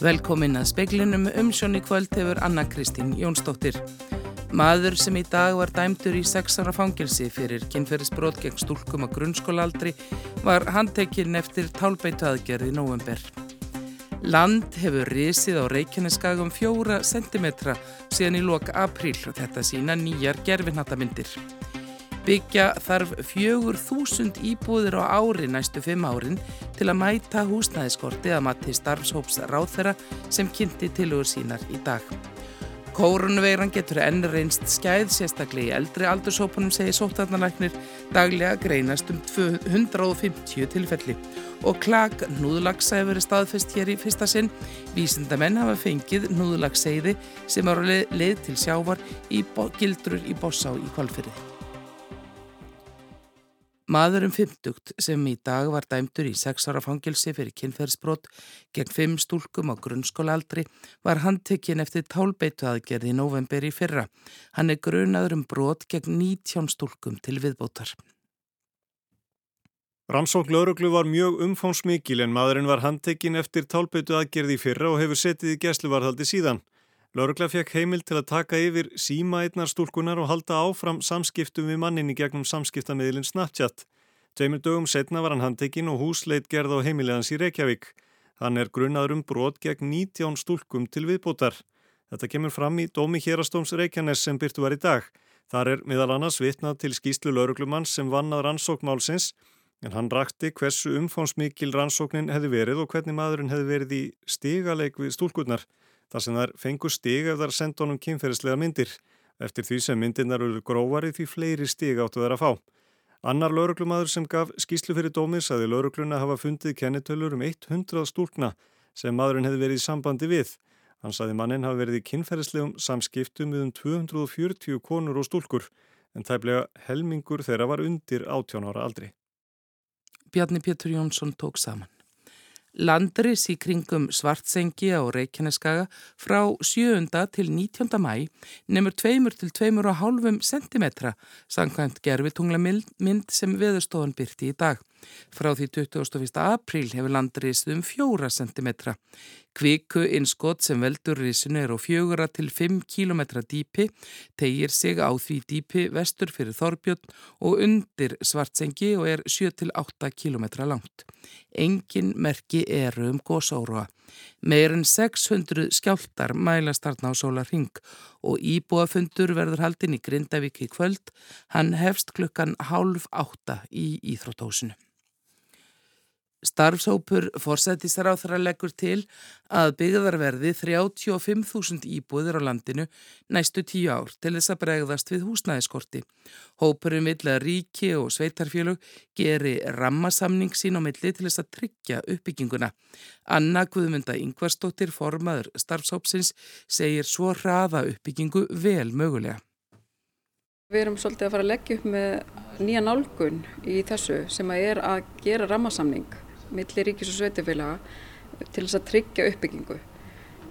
Velkomin að speiklinum umsjón í kvöld hefur Anna Kristín Jónsdóttir. Maður sem í dag var dæmdur í sexara fangilsi fyrir kynferðisbrót gegn stúlkum á grunnskólaaldri var handtekinn eftir tálbeitu aðgerði í nóvember. Land hefur risið á Reykjaneskagum fjóra sentimetra síðan í loka apríl og þetta sína nýjar gerfinhattamindir. Byggja þarf fjögur þúsund íbúðir á ári næstu fimm árin til að mæta húsnæðiskorti að mati starfshóps ráþera sem kynnti tilugur sínar í dag. Kórunveiran getur enn reynst skæð sérstaklega í eldri aldurshópunum segir sótarnalæknir daglega greinast um 250 tilfelli og klag núðlagsa hefur verið staðfest hér í fyrsta sinn. Vísindamenn hafa fengið núðlagseiði sem eru leið til sjávar í gildrur í Bossá í kvalfyrði. Maðurum 50 sem í dag var dæmtur í 6 ára fangilsi fyrir kynferðsbrot gegn 5 stúlkum á grunnskólaaldri var handtekinn eftir tálbeitu aðgerði í november í fyrra. Hann er grunaður um brot gegn 19 stúlkum til viðbótar. Ramsókn lauruglu var mjög umfónsmikil en maðurinn var handtekinn eftir tálbeitu aðgerði í fyrra og hefur setið í gæsluvarhaldi síðan. Lörgla fekk heimil til að taka yfir síma einnar stúlkunar og halda áfram samskiptum við manninni gegnum samskiptamiðlinn Snapchat. Tveimur dögum setna var hann handtekinn og húsleit gerð á heimilegans í Reykjavík. Hann er grunnaður um brot gegn 19 stúlkum til viðbótar. Þetta kemur fram í Dómi Hérastóms Reykjanes sem byrtu var í dag. Þar er miðal annars vitnað til skýslu lauruglumann sem vannað rannsókmálsins en hann rakti hversu umfónsmikil rannsóknin hefði verið og hvernig maðurinn hefði verið í stigaleik við stúlkurnar þar sem þær fengur stig ef þær senda honum kynferðislega myndir. Eftir því sem myndirnar eru grófari því fleiri stig áttu þær að fá. Annar lauruglumadur sem gaf skýslu fyrir dómið saði laurugluna hafa fundið kennitölur um 100 stúlkna sem maðurinn hefði verið í sambandi við. Hann saði mannin hafi verið í kynferðislegum samskiptum við um 240 konur og stúlkur en tæplega helmingur þeirra var undir 18 ára aldri. Bjarni Pétur Jónsson tók saman. Landris í kringum Svartsengi á Reykjaneskaga frá 7. til 19. mæ nefnur 2 til 2,5 cm sangkvæmt gerfitungla mynd sem veðurstofan byrti í dag. Frá því 21. apríl hefur landris um 4 cm. Kviku innskott sem veldur risinu er á 4 til 5 km dýpi, tegir sig á því dýpi vestur fyrir Þorbjörn og undir Svartsengi og er 7 til 8 km langt. Engin merki eru um góðsáruða. Meirinn 600 skjáltar mælast þarna á sólar hring og íbúafundur verður haldinn í Grindavík í kvöld. Hann hefst klukkan hálf átta í Íþróttósinu. Starfsópur forsættisar á þar að leggur til að byggðarverði 35.000 íbúðir á landinu næstu tíu ár til þess að bregðast við húsnæðiskorti. Hópurum vill að ríki og sveitarfjölug geri rammasamning sín á milli til þess að tryggja uppbygginguna. Anna Guðmunda Yngvarstóttir, formaður starfsópsins, segir svo hraða uppbyggingu vel mögulega. Við erum svolítið að fara að leggja upp með nýja nálgun í þessu sem að er að gera rammasamning millir ríkis og sveitufélaga til þess að tryggja uppbyggingu.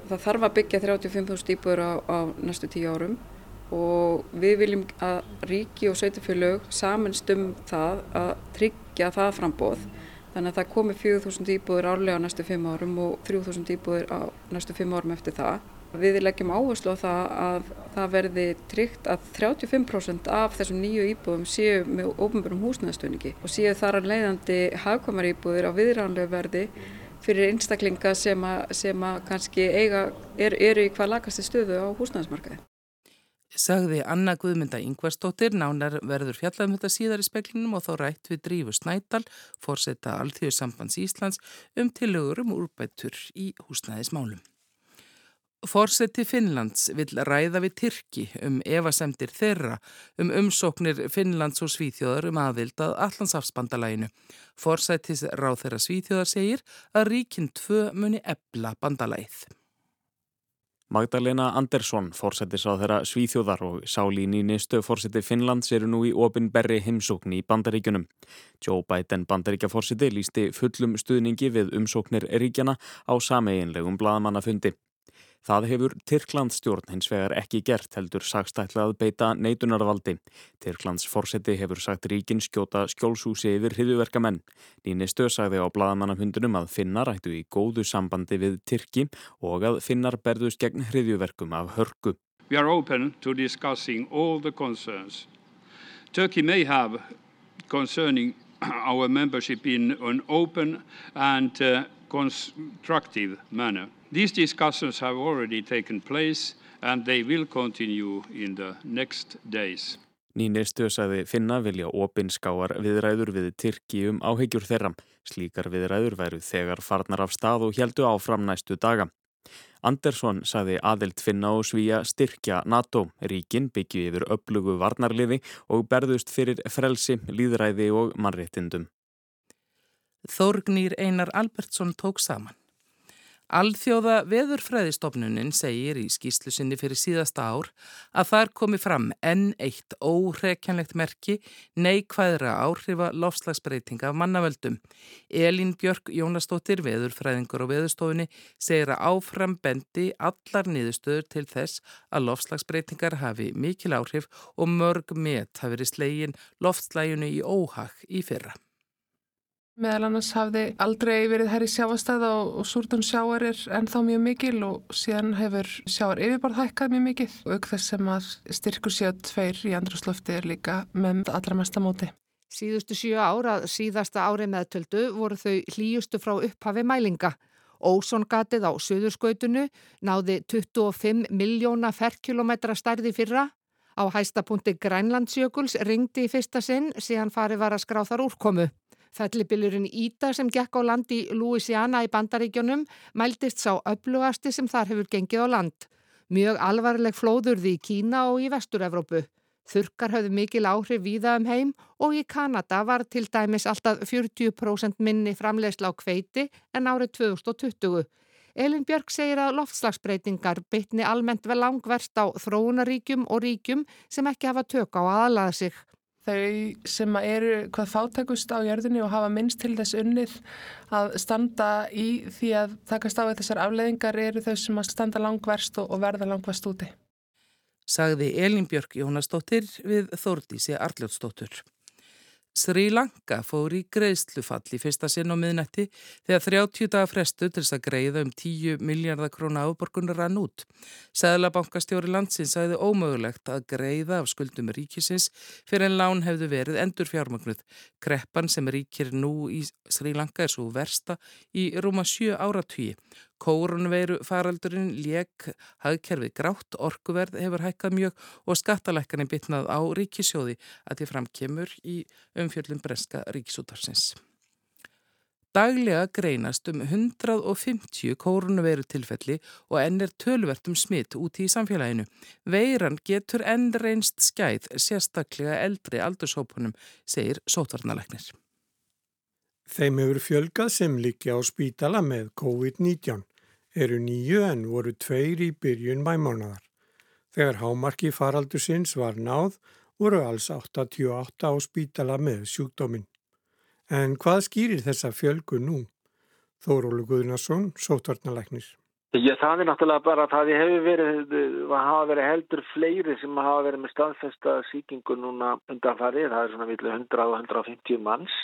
Það þarf að byggja 35.000 íbúður á, á næstu tíu árum og við viljum að ríki og sveitufélag samanst um það að tryggja það frambóð. Þannig að það komi 4.000 íbúður árlega á næstu 5 árum og 3.000 íbúður á næstu 5 árum eftir það. Við leggjum áherslu á það að það verði tryggt að 35% af þessum nýju íbúðum séu með ofnbjörnum húsnæðastöningi og séu þar að leiðandi hagkvæmar íbúðir á viðránlegu verði fyrir einstaklinga sem að, sem að kannski eiga, er, eru í hvað lagasti stöðu á húsnæðasmarkaði. Sagði Anna Guðmynda Yngvarstóttir, nánar verður fjallað um þetta síðar í speklinum og þá rætt við Drífu Snædal, fórsetta Alþjóðsambands Íslands um tilögur um úrbættur í húsnæðismálum. Fórseti Finnlands vil ræða við Tyrki um evasemdir þeirra um umsóknir Finnlands og Svíþjóðar um aðvild að Allandsafsbandalæginu. Fórsetis ráð þeirra Svíþjóðar segir að ríkinn tvö muni ebla bandalægið. Magdalena Andersson, fórsetis á þeirra Svíþjóðar og Sálín í nýstu fórseti Finnlands eru nú í opinberri heimsókn í bandaríkunum. Joe Biden bandaríkjafórseti lísti fullum stuðningi við umsóknir ríkjana á sameiginlegum bladamannafundi. Það hefur Tyrklandsstjórn hins vegar ekki gert heldur sagstætlað beita neitunarvaldi. Tyrklands fórseti hefur sagt ríkin skjóta skjólsúsi yfir hriðuverkamenn. Nýni stöðsagði á bladamannafundunum að finnar ættu í góðu sambandi við Tyrki og að finnar berðust gegn hriðuverkum af hörku. We are open to discussing all the concerns. Turkey may have concerning our membership in an open and uh, constructive manner. These discussions have already taken place and they will continue in the next days. Nýnistu sagði Finna vilja opinskáar viðræður við Tyrki um áhegjur þeirra. Slíkar viðræður væru þegar farnar af stað og heldu áfram næstu daga. Andersson sagði aðild finna og svíja styrkja NATO. Ríkin byggju yfir upplugu varnarliði og berðust fyrir frelsi, líðræði og mannréttindum. Þórgnýr Einar Albertsson tók saman. Alþjóða veðurfræðistofnunin segir í skýslu sinni fyrir síðasta ár að þar komi fram enn eitt óhrekjanlegt merki neikvæðra áhrifa lofslagsbreytinga af mannavöldum. Elín Björk Jónastóttir, veðurfræðingur og veðurstofunni, segir að áfram bendi allar niðurstöður til þess að lofslagsbreytingar hafi mikil áhrif og mörg met hafi verið slegin loftslægunu í óhag í fyrra. Meðal annars hafði aldrei verið herri sjáastæða og, og súrtun sjáar er ennþá mjög mikil og síðan hefur sjáar yfirborð hækkað mjög mikil og auk þess sem að styrkur sjöð tveir í andrúslöfti er líka með allra mesta móti. Síðustu sjö ára, síðasta ári meðtöldu voru þau hlýjustu frá upphafi mælinga. Ósongatið á söðurskautunu náði 25 miljóna ferrkilometra stærði fyrra. Á hæstapunkti Grænlandsjökuls ringdi í fyrsta sinn síðan farið var að skrá þar úrkomu. Fellibillurinn Íta sem gekk á land í Louisiana í bandaríkjónum mæltist sá öflugasti sem þar hefur gengið á land. Mjög alvarleg flóðurði í Kína og í Vestur-Evrópu. Þurkar höfðu mikil áhrif víða um heim og í Kanada var til dæmis alltaf 40% minni framlegsla á kveiti en árið 2020. Elin Björk segir að loftslagsbreytingar bytni almennt vel langverst á þróunaríkjum og ríkjum sem ekki hafa tök á aðalaða sig þau sem eru hvað fátakust á jörðinni og hafa minnst til þess unnið að standa í því að takast á þessar afleðingar eru þau sem að standa langverst og verða langverst úti. Sagði Elin Björk Jónasdóttir við Þórdísi Arljótsdóttur. Sri Lanka fór í greiðslufall í fyrsta sinn á miðnætti þegar 30 dagar frestu til þess að greiða um 10 miljardar króna áborgunar rann út. Sæðlabankastjóri landsins sæði ómögulegt að greiða af skuldum ríkisins fyrir en lán hefðu verið endur fjármagnuð. Kreppan sem ríkir nú í Sri Lanka er svo versta í rúma 7 áratvíi. Kórunveiru faraldurinn lék hagkerfið grátt, orkuverð hefur hækkað mjög og skattalækkanin bitnað á ríkisjóði að því framkemur í umfjöldum breska ríkisútarsins. Daglega greinast um 150 kórunveiru tilfelli og enn er tölvert um smitt út í samfélaginu. Veiran getur enn reynst skæð sérstaklega eldri aldurshópunum, segir sótvarnaleknir. Þeim hefur fjölgað sem líkja á spítala með COVID-19 eru nýju en voru tveir í byrjun mæmánaðar. Þegar hámarki faraldur sinns var náð voru alls 88 á spítala með sjúkdóminn. En hvað skýrir þessa fjölgu nú? Þórólu Guðnarsson, sótvarnalæknir. Já, það er náttúrulega bara að það hefur verið, hafa verið heldur fleiri sem hafa verið með staðfesta síkingu núna undanfarið. Það er svona vilja 100 og 150 manns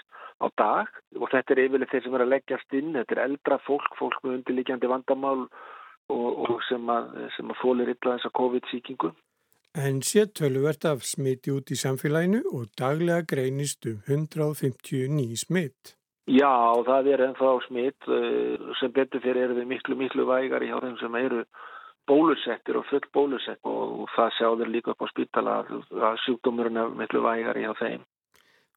á dag og þetta er yfirlega þeir sem er að leggjast inn. Þetta er eldra fólk, fólk með undirlíkjandi vandamál og, og sem að, að fólir illa þessa COVID-síkingu. En séttöluvert af smiti út í samfélaginu og daglega greinist um 150 ný smitt. Já, það er ennþá smitt eh, sem betur fyrir eru við miklu, miklu vægari hjá þeim sem eru bólusettir og full bólusett og það sjáður líka upp á spítala að sjúkdómurinn er miklu vægari hjá þeim.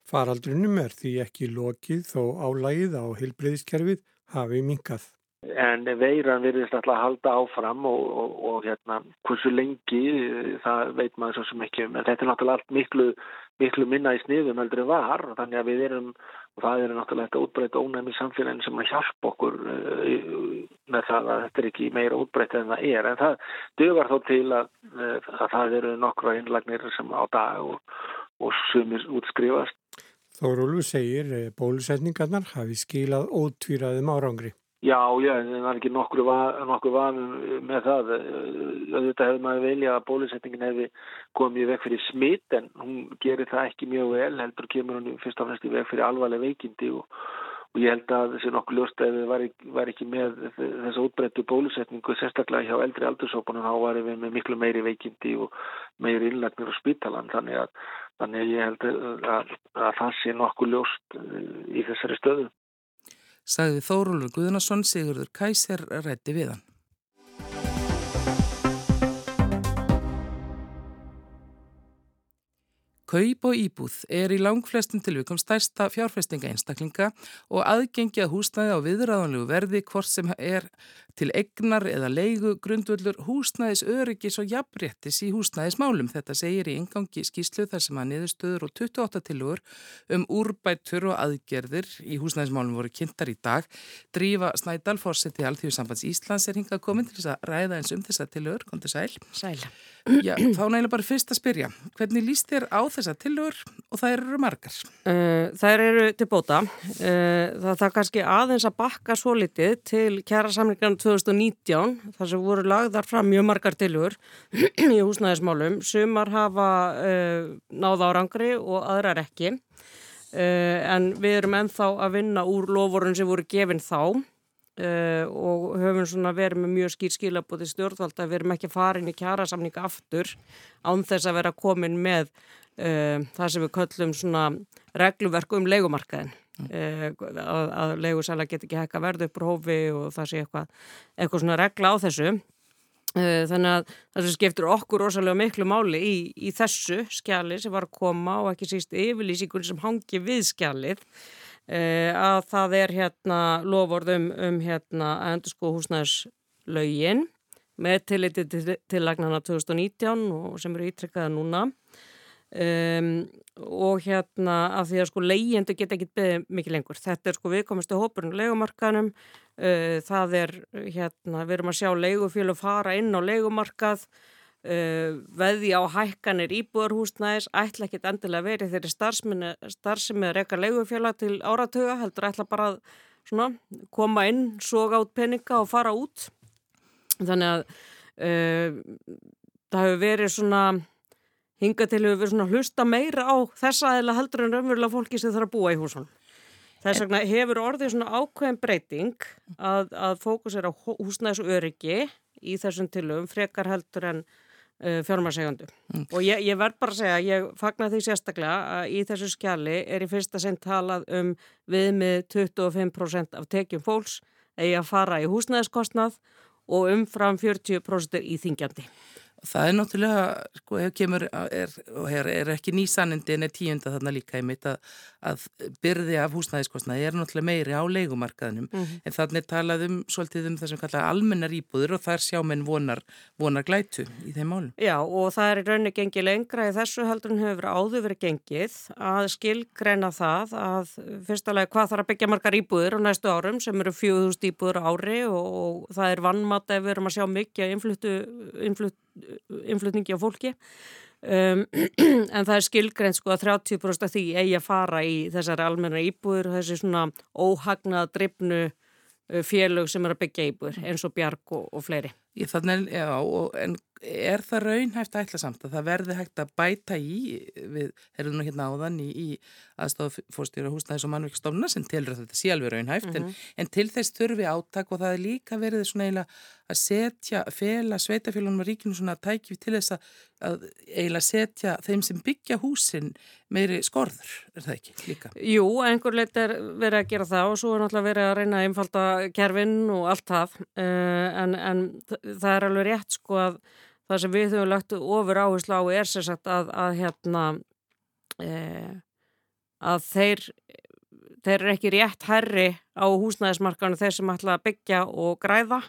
Faraldrunum er því ekki lokið þó álægið á heilbreyðiskerfið hafi minkað. En veiran virðist alltaf að halda áfram og, og, og hérna, hversu lengi það veit maður svo sem ekki um. En þetta er náttúrulega allt miklu, miklu minna í sniðum heldur en var. Þannig að við erum, og það er náttúrulega þetta útbreyta ónæmi samfélagin sem að hjálpa okkur uh, með það að þetta er ekki meira útbreyta en það er. En það dögar þó til að, að það eru nokkra innlagnir sem á dag og, og sumir útskrifast. Þórólu segir bólusetningarnar hafi skilað ótvíraðum árangri. Já, já, en það er ekki nokkur vanum með það. Þetta hefur maður velja að bólusetningin hefði komið vekk fyrir smitt en hún gerir það ekki mjög vel, heldur kemur hún fyrst og fremst í vekk fyrir alvarleg veikindi og, og ég held að þessi nokkur ljóst að við var ekki með þessa útbreyttu bólusetningu sérstaklega hjá eldri aldursópunum þá varum við með miklu meiri veikindi og meiri innlagnir á spítalan þannig að, þannig að ég held að, að, að það sé nokkur ljóst í þessari stöðu sagði Þórólur Guðnason Sigurður Kæser rætti við hann. Kaup og íbúð er í langflestum tilvikum stærsta fjárfestinga einstaklinga og aðgengi að húsnæði á viðræðanlegu verði hvort sem er til egnar eða leigu grundvöldur húsnæðis öryggis og jafnréttis í húsnæðismálum. Þetta segir í engangi skýslu þar sem að niðurstöður og 28 tilugur um úrbættur og aðgerðir í húsnæðismálum voru kynntar í dag. Drífa Snædal, fórseti Alþjóðsambands Íslands er hingað komin til þess að ræða eins um þessa tilugur. Kondur sæl. Sæl. Já, þá nægilega bara fyrst að spyrja. Hvernig líst þér á þessa tilugur og það eru margar? Uh, það eru til bóta. Uh, það er kannski aðeins að bakka svo litið til kjæra samlingarna 2019 þar sem voru lagðar fram mjög margar tilugur í húsnæðismálum. Sumar hafa uh, náða árangri og aðrar ekki. En við erum ennþá að vinna úr lofórun sem voru gefinn þá. Og höfum svona verið með mjög skýr skilabóti stjórnvalda við erum ekki farin í kjærasamninga aftur án þess að vera komin með það sem við köllum svona regluverku um leikumarkaðin uh, að, að leigusæla get ekki hekka verðu upp úr hófi og það sé eitthvað, eitthvað svona regla á þessu. Þannig að það sem skiptur okkur rosalega miklu máli í, í þessu skjali sem var að koma og ekki síst yfirlýsingun sem hangi við skjalið að það er hérna lofórðum um hérna að endur sko húsnæðslögin með tilliti til, til lagnana 2019 og sem eru ítrekkaða núna um, og hérna að því að sko leyendu geta ekki beðið mikið lengur. Þetta er sko viðkomistu hópurinn leikumarkaðnum, uh, það er hérna, við erum að sjá leigufjölu fara inn á leikumarkað Uh, veði á hækkanir íbúðarhúsnæðis ætla ekki endilega verið þeirri starfsemi að reyka leigufjöla til áratöga, heldur ætla bara að svona, koma inn, soga át peninga og fara út. Þannig að uh, það hefur verið svona hinga til verið svona hlusta meira á þessa eða heldur en raunverulega fólki sem þarf að búa í húsun þess vegna hefur orðið svona ákveðin breyting að, að fókus er á húsnæðis og öryggi í þessum tilöfum frekar heldur en uh, fjármarsegjandu mm. og ég, ég verð bara að segja, ég fagnar því sérstaklega að í þessu skjali er í fyrsta sinn talað um við með 25% af tekjum fólks eða að fara í húsnæðiskostnað og umfram 40% í þingjandi. Það er náttúrulega, sko, kemur, er, er, er ekki nýsanindi en er tíunda þarna líka í mitt að, að byrði af húsnæðiskostnaði er náttúrulega meiri á leikumarkaðnum mm -hmm. en þannig talað um svolítið um það sem kalla almennar íbúður og þar sjá menn vonar, vonar glætu í þeim málum. Já og það er í rauninni gengið lengra í þessu heldur en hefur áður verið gengið að skilgreina það að fyrstulega hvað þarf að byggja margar íbúður á næstu árum sem eru 4000 íbúður ári og, og það er vannmatt ef við erum að sjá mikið influtu, influtu innflutningi á fólki um, en það er skilgreint sko að 30% af því eigi að fara í þessari almenna íbúður þessi svona óhagnað drifnu uh, félög sem er að byggja íbúður eins og bjarg og, og fleiri. Ég þannig, já, en er það raunhæft að ætla samt að það verði hægt að bæta í við, erum nú hérna áðan í, í aðstof fórstjóra húsnæðis og mannverkstofna sem tilur að þetta sé alveg raunhæft mm -hmm. en, mhm. en til þess þurfi áttak og það er líka verið svona eiginlega að setja fela sveitafélunum og ríkinu svona tækjum til þess að, að eiginlega setja þeim sem byggja húsin meiri skorður, er það ekki líka? Jú, einhver leitt er verið að gera það og svo er náttúrulega verið að reyna að einfalda kerfin og allt það uh, en, en það er alveg rétt sko að það sem við höfum lagt ofur áherslu á er sér sagt að, að hérna e, að þeir þeir eru ekki rétt herri á húsnæðismarkanu þeir sem ætla að byggja og græða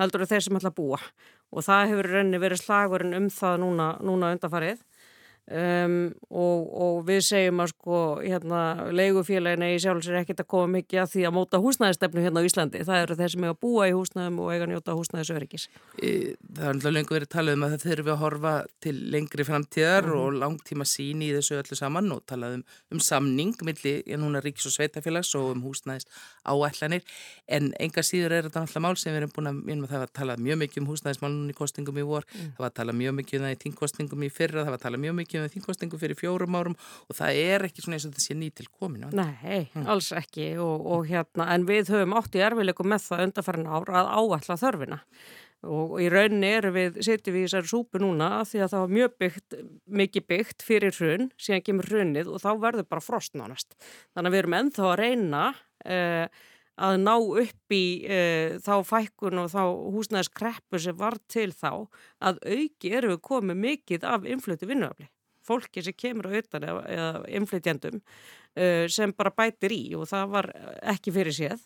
heldur þeir sem ætla að búa. Og það hefur rauninni verið slagurinn um það núna, núna undanfarið Um, og, og við segjum að sko hérna leigufélagina í sjálfsvegar ekkert að koma mikið að því að móta húsnæðistefnu hérna á Íslandi það eru þeir sem eiga að búa í húsnæðum og eiga að njóta húsnæðisöryggis Það er náttúrulega lengur verið að tala um að það þurfi að horfa til lengri framtíðar mm -hmm. og langtíma sín í þessu öllu saman og talað um, um samning millir núna Ríkis og Sveitafélags og um húsnæðist áætlanir en enga síður er þetta náttúrulega mál sem við erum búin að, ég, það var að tala mjög mikið um húsnæðismálunum í kostingum í vor, mm. það var að tala mjög mikið um það í tíngkostingum í fyrra, það var að tala mjög mikið um þingkostingu fyrir fjórum árum og það er ekki svona eins og þetta sé nýtil komin. Nei, mm. alls ekki og, og hérna en við höfum átt í erfileikum með það undarfærin ára að áalla þörfina og í rauninni erum við, setjum við í þessari súpu núna því að það var mjög byggt, mikið byggt fyrir hrun, síðan kemur hrunnið og þá verður bara frost nánast. Þannig að við erum ennþá að reyna eh, að ná upp í uh, þá fækkun og þá húsnæðiskreppu sem var til þá að auki eru við komið mikið af influti vinnuafli. Fólki sem kemur á auðan eða, influtjandum uh, sem bara bætir í og það var ekki fyrir séð.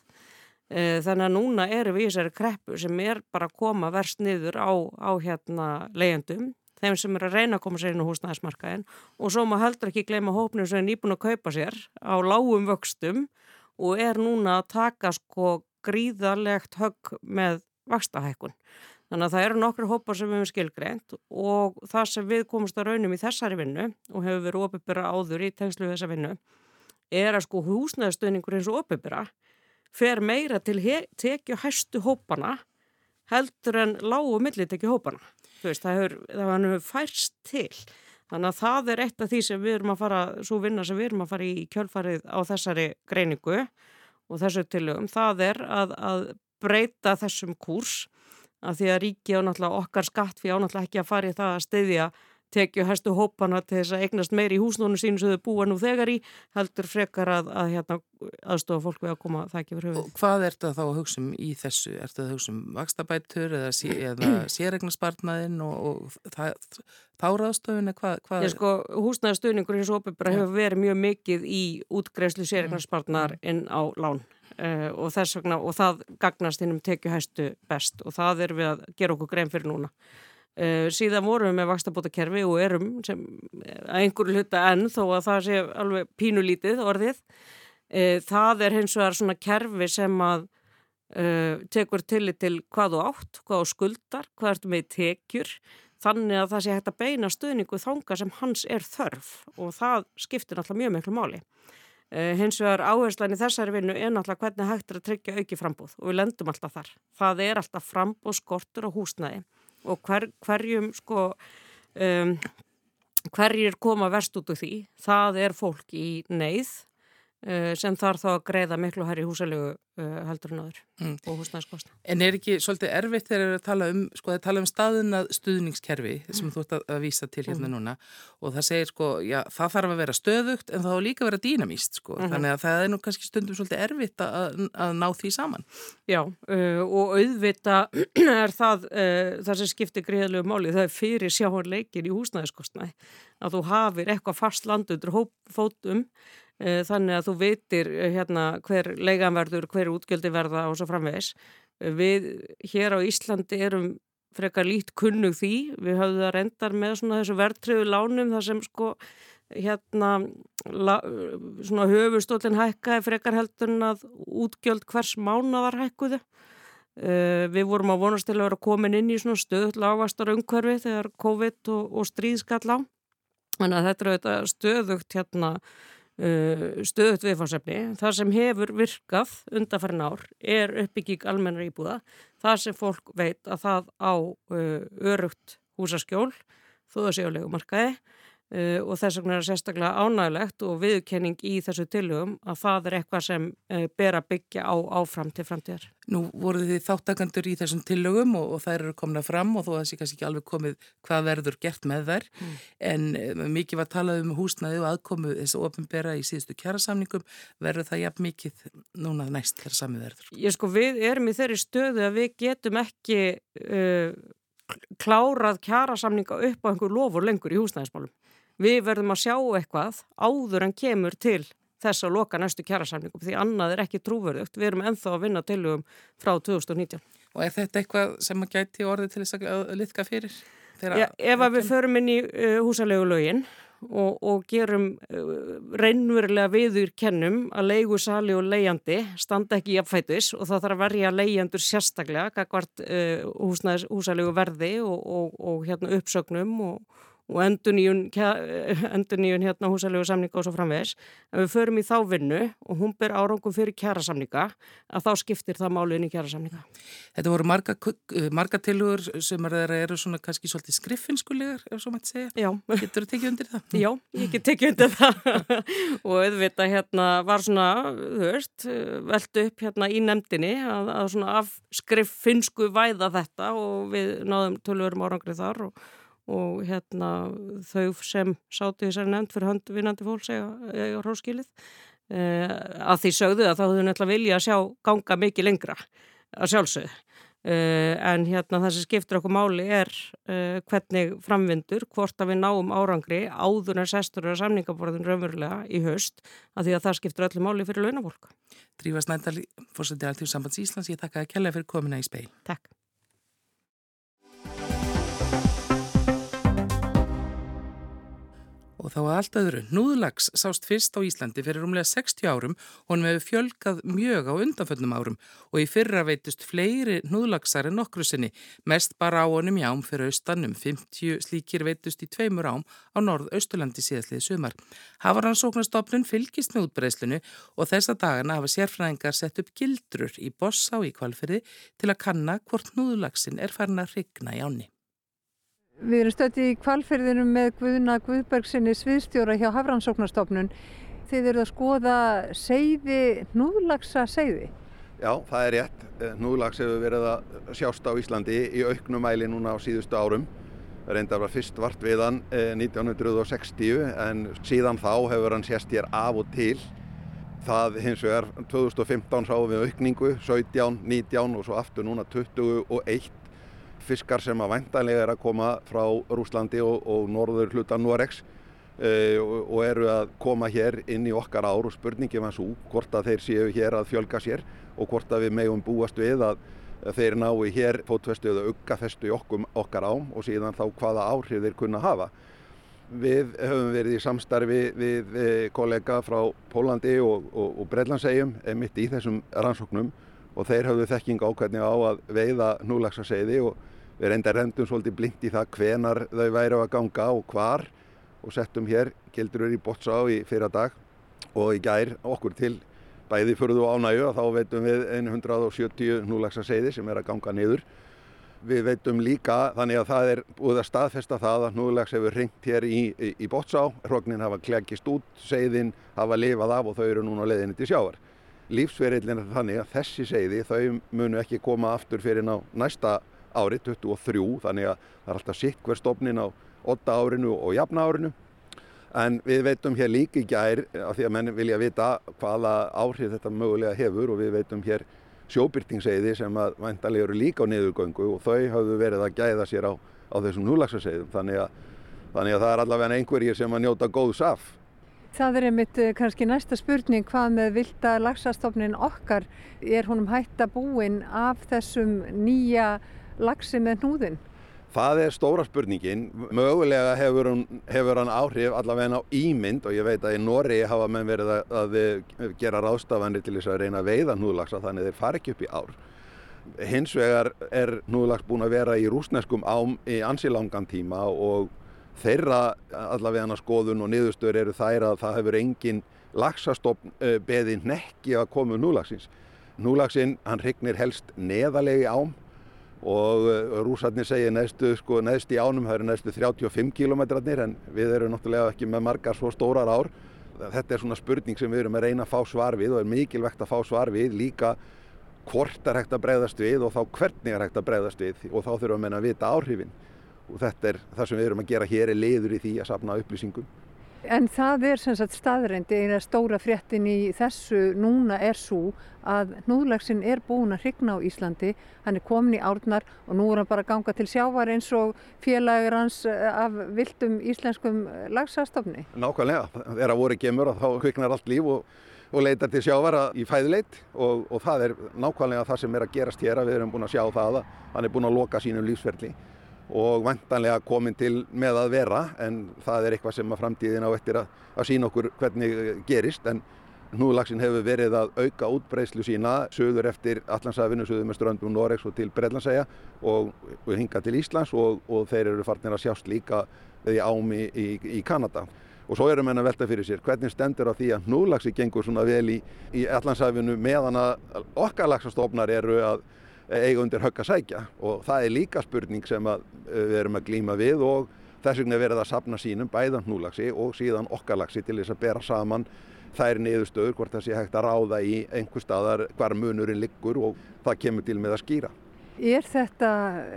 Uh, þannig að núna eru við í þessari kreppu sem er bara að koma verst niður á, á hérna leyendum þeim sem eru að reyna að koma sér inn á húsnæðismarkaðin og svo maður heldur ekki gleyma hópnum sem er nýbúin að kaupa sér á lágum vöxtum og er núna að taka sko gríðarlegt högg með vakstahækkun. Þannig að það eru nokkru hópar sem við hefum skilgreint og það sem við komumst að raunum í þessari vinnu og hefur verið opibera áður í tengslu þessa vinnu er að sko húsnæðastöðningur eins og opibera fer meira til tekju hæstu hópana heldur en lágu millitekju hópana. Veist, það hefur færst til. Þannig að það er eitt af því sem við erum að fara, svo vinna sem við erum að fara í kjölfarið á þessari greiningu og þessu tilögum, það er að, að breyta þessum kurs að því að ríki á náttúrulega okkar skatt fyrir á náttúrulega ekki að fara í það að steyðja tekju hæstu hópana til þess að eignast meiri í húsnónu sínu sem þau búa nú þegar í heldur frekar að, að hérna, aðstofa fólk við að koma það ekki fyrir höfuð. Og hvað er þetta þá að hugsa um í þessu? Er þetta að hugsa um vakstabætur eða, sé, eða sérregnarspartnaðinn og, og það, þáraðstofun? Sko, húsnæðastöfningur hins og opibra hefur verið mjög mikið í útgreifslu mm. inn á lán. Uh, og þess vegna, og það gagnast hinn um tekju hæstu best og það er við að gera okkur grein fyrir núna Uh, síðan vorum við með vakstabótakerfi og erum sem, að einhverju hluta enn þó að það sé alveg pínulítið orðið. Uh, það er hins vegar svona kerfi sem að tekur tillit til hvað þú átt, hvað þú skuldar, hvað ertu með tekjur. Þannig að það sé hægt að beina stuðningu þanga sem hans er þörf og það skiptir náttúrulega mjög miklu máli. Hins vegar áherslan í þessari vinnu er náttúrulega hvernig hægt er að tryggja auki frambúð og við lendum alltaf þar. Það er alltaf frambúð skortur á húsnæði og hver, hverjum sko um, hverjir koma verst út úr því það er fólk í neyð sem þarf þá að greiða miklu hær í húsalegu uh, heldur en aður mm. og húsnæðskostna. En er ekki svolítið erfitt þegar það er að tala um, sko það tala um staðunað stuðningskerfi sem mm. þú ert að, að vísa til hérna mm. núna og það segir sko, já það þarf að vera stöðugt en þá líka að vera dýnamíst sko -hmm. þannig að það er nú kannski stundum svolítið erfitt að, að ná því saman. Já uh, og auðvita er það uh, það sem skiptir greiðlegu máli það er fyrir sjáhanleikin í húsnæðskostnaði að þú hafir eitthvað fast land undir fótum uh, þannig að þú veitir uh, hérna hver leiganverður, hver útgöldi verða og svo framvegs. Við hér á Íslandi erum frekar lít kunnug því, við höfum það rendar með svona þessu verðtriðu lánum þar sem sko hérna la, svona höfustólinn hækkaði frekar heldur en að útgjöld hvers mánaðar hækkuðu. Við vorum að vonast til að vera komin inn í svona stöðut lágastar umhverfi þegar COVID og, og stríðskall á. Þannig að þetta er auðvitað stöðugt hérna stöðut viðfársefni. Það sem hefur virkað undanfærin ár er uppbygging almennar íbúða. Það sem fólk veit að það á uh, örugt húsaskjól, þó það séu legumarkaði Uh, og þess vegna er það sérstaklega ánægilegt og viðkenning í þessu tilhugum að það er eitthvað sem uh, ber að byggja á áfram til framtíðar. Nú voru þið þáttakandur í þessum tilhugum og, og þær eru komna fram og þó að það sé kannski ekki alveg komið hvað verður gert með þær mm. en uh, mikið var talað um húsnaði og aðkomu þessu ofinbera í síðustu kjærasamningum verður það jafn mikið núna næst samið verður? Ég sko við erum í þeirri stöðu að við getum ekki klárað kjærasamninga upp á einhver lofur lengur í húsnæðismálum við verðum að sjá eitthvað áður en kemur til þess að loka næstu kjærasamningum því annað er ekki trúverðugt. Við erum enþá að vinna tilugum frá 2019. Og er þetta eitthvað sem að gæti orðið til þess að litka fyrir? Já, ef að við förum inn í uh, húsalegu lögin og, og gerum uh, reynverulega viður kennum að leigu sali og leiðandi standa ekki í apfætis og það þarf að verja leiðandur sérstaklega, kakvart uh, húsalegu verði og, og, og hérna, uppsögnum og og endur nýjun, nýjun hérna húsalegu samninga og svo framvegs. En við förum í þá vinnu og hún ber árangum fyrir kjæra samninga að þá skiptir það máluðin í kjæra samninga. Þetta voru marga, marga tilugur sem er, eru svona kannski svolítið skriffinskulegar, ef svo mætti segja. Já. Getur þú tekið undir það? Já, ég get tekið undir það og auðvitað hérna var svona, þú veist, veldu upp hérna í nefndinni að, að svona af skriffinsku væða þetta og við náðum tölvurum árangrið þar og og hérna þau sem sátu þessari nefnd fyrir hönd vinnandi fólks eða róskilið eh, að því sögðu að þá höfðu nefnilega vilja að sjá ganga mikið lengra að sjálfsögðu. Eh, en hérna það sem skiptir okkur máli er eh, hvernig framvindur hvort að við náum árangri áður en sestur og samningaborðin raunverulega í höst að því að það skiptir öllu máli fyrir launafólk. Drífa Snændal, fórsetið Alþjóðsambands Íslands, ég takka að kella fyrir komina í speil Takk Og þá að allt öðru, núðlags sást fyrst á Íslandi fyrir umlega 60 árum og hann hefur fjölgað mjög á undanföllnum árum og í fyrra veitust fleiri núðlagsar en nokkru sinni, mest bara á honum jám fyrir austanum, 50 slíkir veitust í tveimur ám á norð-austurlandi síðastlið sumar. Hafaransóknastofnun fylgist með útbreyslinu og þessa dagana hafa sérfræðingar sett upp gildrur í bossa og í kvalferði til að kanna hvort núðlagsin er farin að rigna í áni. Við erum stöttið í kvalferðinu með Guðuna Guðbergsinni sviðstjóra hjá Hafrannsóknarstofnun. Þið eru að skoða seiði, núðlagsa seiði. Já, það er rétt. Núðlags hefur verið að sjást á Íslandi í auknumæli núna á síðustu árum. Það reyndar var fyrst vart við hann 1960 en síðan þá hefur hann sést hér af og til. Það hins vegar 2015 sáum við aukningu, 17, 19 og svo aftur núna 21 fiskar sem að væntanlega er að koma frá Rúslandi og, og norður hluta Norex uh, og, og eru að koma hér inn í okkar ár og spurningum að svo hvort að þeir séu hér að fjölga sér og hvort að við megum búast við að þeir nái hér fótfestu eða uggafestu í okkur, okkar ám og síðan þá hvaða áhrif þeir kunna hafa. Við höfum verið í samstarfi við kollega frá Pólandi og, og Breitlandsegjum mitt í þessum rannsóknum og þeir hafðu þekking ákveðni á að veiða núlagsaseiði og Við reyndar rendum svolítið blind í það hvenar þau væri á að ganga og hvar og settum hér gildurur í Botsá í fyrra dag og í gær okkur til bæði fyrðu ánægu og þá veitum við 170 núlagsa seiði sem er að ganga niður. Við veitum líka þannig að það er búið að staðfesta það að núlags hefur ringt hér í, í, í Botsá, hrognin hafa klekist út, seiðin hafa lifað af og þau eru núna leðinni til sjávar. Lífsverillin er þannig að þessi seiði þau munu ekki koma aftur fyrir ná næsta árið 23 þannig að það er alltaf sitt hver stofnin á 8 árinu og jafna árinu en við veitum hér líka í gær af því að menn vilja vita hvaða áhrif þetta mögulega hefur og við veitum hér sjóbyrtingseiði sem að væntalega eru líka á niðurgöngu og þau hafðu verið að gæða sér á, á þessum núlagsaseiðum þannig þannig að það er allavega einhverjir sem að njóta góðs af. Það er einmitt eh, kannski næsta spurning hvað með vilda lagsastofnin okkar er honum hætta búin af þessum nýja lagsi með hnúðin? Það er stóra spurningin. Mögulega hefur, hún, hefur hann áhrif allavega á ímynd og ég veit að í Nóri hafa menn verið að, að gera ráðstafanir til þess að reyna að veiða hnúðlagsa þannig þeir fari ekki upp í ár. Hins vegar er hnúðlags búin að vera í rúsneskum ám í ansilangan tíma og þeirra allavega skoðun og niðurstöður eru þær að það hefur engin lagsastofn eh, beði nekki að koma um núlagsins. Núlagsinn hann hrygnir helst neðalegi ám og eh, rúsarnir segja neðstu, sko, neðst í ánum, það eru neðstu 35 kilometrarnir en við erum náttúrulega ekki með margar svo stórar ár. Þetta er svona spurning sem við erum að reyna að fá svar við og er mikilvægt að fá svar við líka hvort er hægt að breyðast við og þá hvernig er hægt að breyðast við og þá þurfum við að vita áhrifin og þetta er það sem við erum að gera hér er liður í því að sapna upplýsingum. En það er sem sagt staðrendi eina stóra fréttin í þessu núna er svo að núðlagsin er búin að hrigna á Íslandi, hann er komin í árnar og nú er hann bara ganga til sjávar eins og félagur hans eh, af vildum íslenskum lagsastofni. Nákvæmlega, þegar voru gemur þá kviknar allt líf og, og leitar til sjávara í fæðileit og, og það er nákvæmlega það sem er að gerast hér að við erum búin að sjá það að hann er búin að loka sínum lífsverðli og vantanlega komin til með að vera en það er eitthvað sem að framtíðin á eftir að, að sína okkur hvernig gerist en Hnúðlaxin hefur verið að auka útbreyslu sína söður eftir Allandsafinu, söður með ströndum Noregs og til Breitlandsæja og, og hinga til Íslands og, og þeir eru farnir að sjást líka í ámi í, í Kanada. Og svo erum henn að velta fyrir sér hvernig stendur á því að hnúðlaxi gengur svona vel í, í Allandsafinu meðan að okkar laxastofnar eru að eiga undir högg að sækja og það er líka spurning sem við erum að glýma við og þess vegna verið að sapna sínum bæðan hnúðlaxi og síðan okkar laxi til þess að bera saman þær niðurstöður hvort það sé hægt að ráða í einhver staðar hvar munurinn liggur og það kemur til með að skýra. Er þetta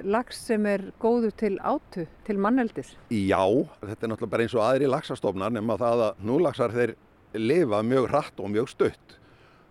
lags sem er góðu til átu, til manneldis? Já, þetta er náttúrulega bara eins og aðri lagsastofnar nema það að núlagsar þeir lifa mjög hratt og mjög stutt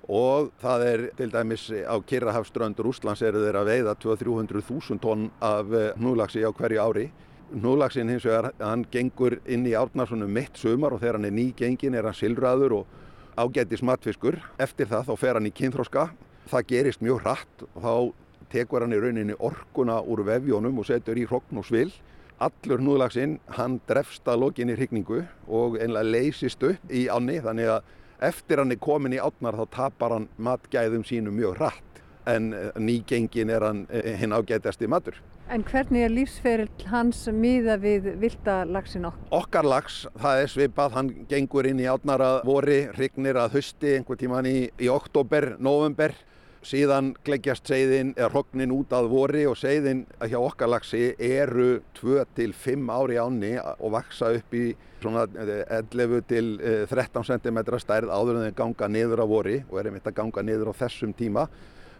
og það er til dæmis á Kirrahafströndur Úslands eru þeir að veiða 200-300.000 tonn af núlagsi á hverju ári Núlagsinn hins vegar, hann gengur inn í árnarsunum mitt sumar og þegar hann er nýgengin er hann silraður og ágæti smatfiskur. Eftir það þá fer hann í kynþróska. Það gerist mjög hratt og þá tekur hann í rauninni orkuna úr vefjónum og setur í hrogn og svil. Allur núlagsinn, hann drefst að lokinni hrigningu og einlega leysist upp í ánni þannig að eftir hann er komin í átnar þá tapar hann matgæðum sínum mjög hratt en nýgengin er hann hinn ágætasti matur. En hvernig er lífsferill hans miða við vildalagsin okkur? Okkar lags, það er svipað, hann gengur inn í átnara vori, hrygnir að hösti einhver tíman í, í oktober, november. Síðan gleggjast seiðin, eða hrognin út að vori og seiðin hjá okkar lagsi eru 2-5 ári áni og vaksa upp í svona 11 til 13 cm stærð áður en þeir ganga niður á vori og er einmitt að ganga niður á þessum tíma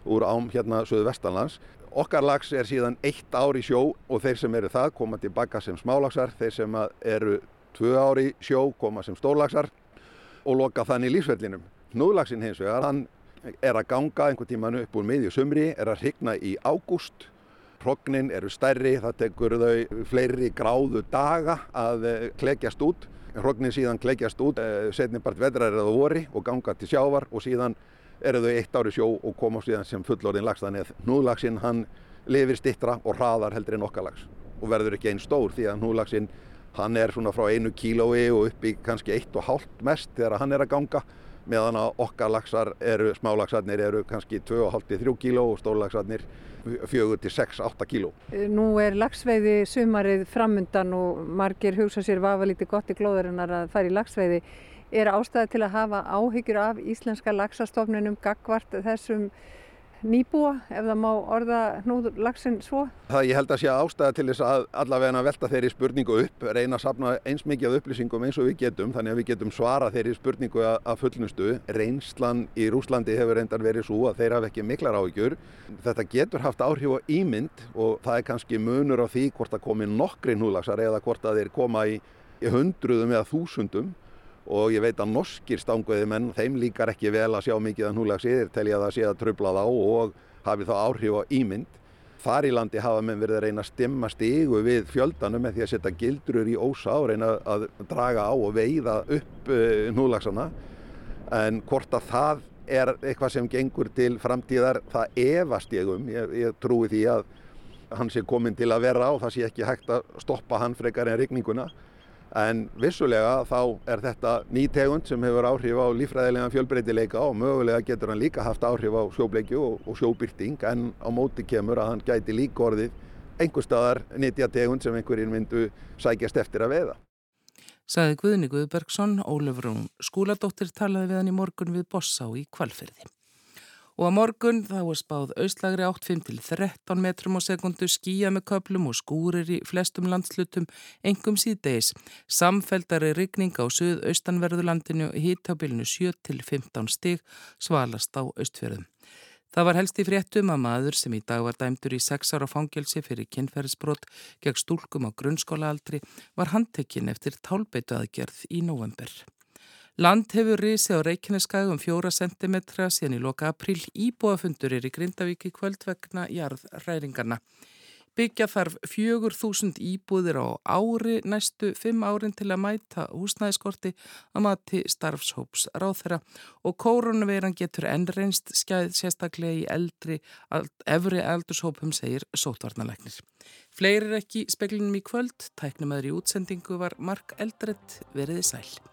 úr ám hérna söðu vestanlands. Okkar lags er síðan eitt ár í sjó og þeir sem eru það koma tilbaka sem smálagsar, þeir sem eru tvö ár í sjó koma sem stórlagsar og loka þannig lífsvellinum. Hnúðlagsin hins vegar, hann er að ganga einhvern tíman upp úr miðju sumri, er að hrigna í ágúst, hrognin eru stærri, það tekur þau fleiri gráðu daga að klekjast út. Hrognin síðan klekjast út, setnibart vedrar eða vori og ganga til sjávar og síðan eru þau eitt ári sjó og koma síðan sem fullorðin lags þannig að hnúðlagsinn hann lifir stittra og hraðar heldur en okkar lags og verður ekki einn stór því að hnúðlagsinn hann er svona frá einu kílói og upp í kannski eitt og hálft mest þegar hann er að ganga meðan að okkar lagsar eru, smálagsarnir eru kannski 2,5-3 kíló og stórlagsarnir 4-6-8 kíló. Nú er lagsveiði sumarið framundan og margir hugsa sér vafa lítið gott í glóðarinnar að fara í lagsveiði. Er ástæði til að hafa áhyggjur af íslenska lagsastofnunum gagvart þessum nýbúa, ef það má orða hnúðlagsin svo? Það ég held að sé ástæði til þess að allavega velta þeirri spurningu upp, reyna að sapna eins mikið af upplýsingum eins og við getum, þannig að við getum svara þeirri spurningu að fullnustu. Reynslan í Rúslandi hefur reyndar verið svo að þeir hafa ekki miklar áhyggjur. Þetta getur haft áhrif á ímynd og það er kannski munur á því hvort það komi nokkri hnúðlagsar eða hvort að þeir koma í hundruðum eða þúsundum og ég veit að norskir stanguði menn, þeim líkar ekki vel að sjá mikið að núlegsi, þeir telja það sé að tröfla þá og hafi þá áhrif á ímynd. Þar í landi hafa menn verið að reyna að stimma stigu við fjöldanum með því að setja gildrur í ósa og reyna að draga á og veiða upp núlegsana. En hvort að það er eitthvað sem gengur til framtíðar, það efast ég um. Ég, ég trúi því að hann sé komin til að vera og það sé ekki hægt að stoppa hann frekar en rigninguna. En vissulega þá er þetta ný tegund sem hefur áhrif á lífræðilegan fjölbreytileika og mögulega getur hann líka haft áhrif á sjóbleikju og, og sjóbyrting en á móti kemur að hann gæti líka orðið einhver staðar nýtja tegund sem einhverjir myndu sækjast eftir að veiða. Saði Guðni Guðbergsson, Ólefur Rún skúladóttir talaði við hann í morgun við Bossá í Kvalferði. Og að morgun þá er spáð auslagri 8-5 til 13 metrum á sekundu skýja með köplum og skúrir í flestum landslutum, engum síðdeis. Samfeldari rigning á suð-austanverðulandinu hýttabilinu 7 til 15 stig svalast á austfjörðum. Það var helst í fréttum að maður sem í dag var dæmdur í 6 ára fangelsi fyrir kynferðisbrott gegn stúlkum á grunnskólaaldri var handtekinn eftir tálbeitu aðgerð í november. Land hefur risið á Reykjaneskag um fjóra sentimetra síðan í loka april. Íbúafundur er í Grindavík í kvöld vegna jarðræringarna. Byggja þarf 4.000 íbúðir á ári næstu 5 árin til að mæta húsnæðiskorti að mati starfshóps ráþera og koronaveiran getur ennreinst skæð sérstaklega í eldri, efri eldurshópum segir sótvarnalegnir. Fleirir ekki speklinum í kvöld, tæknum aðri útsendingu var Mark Eldredd veriði sæl.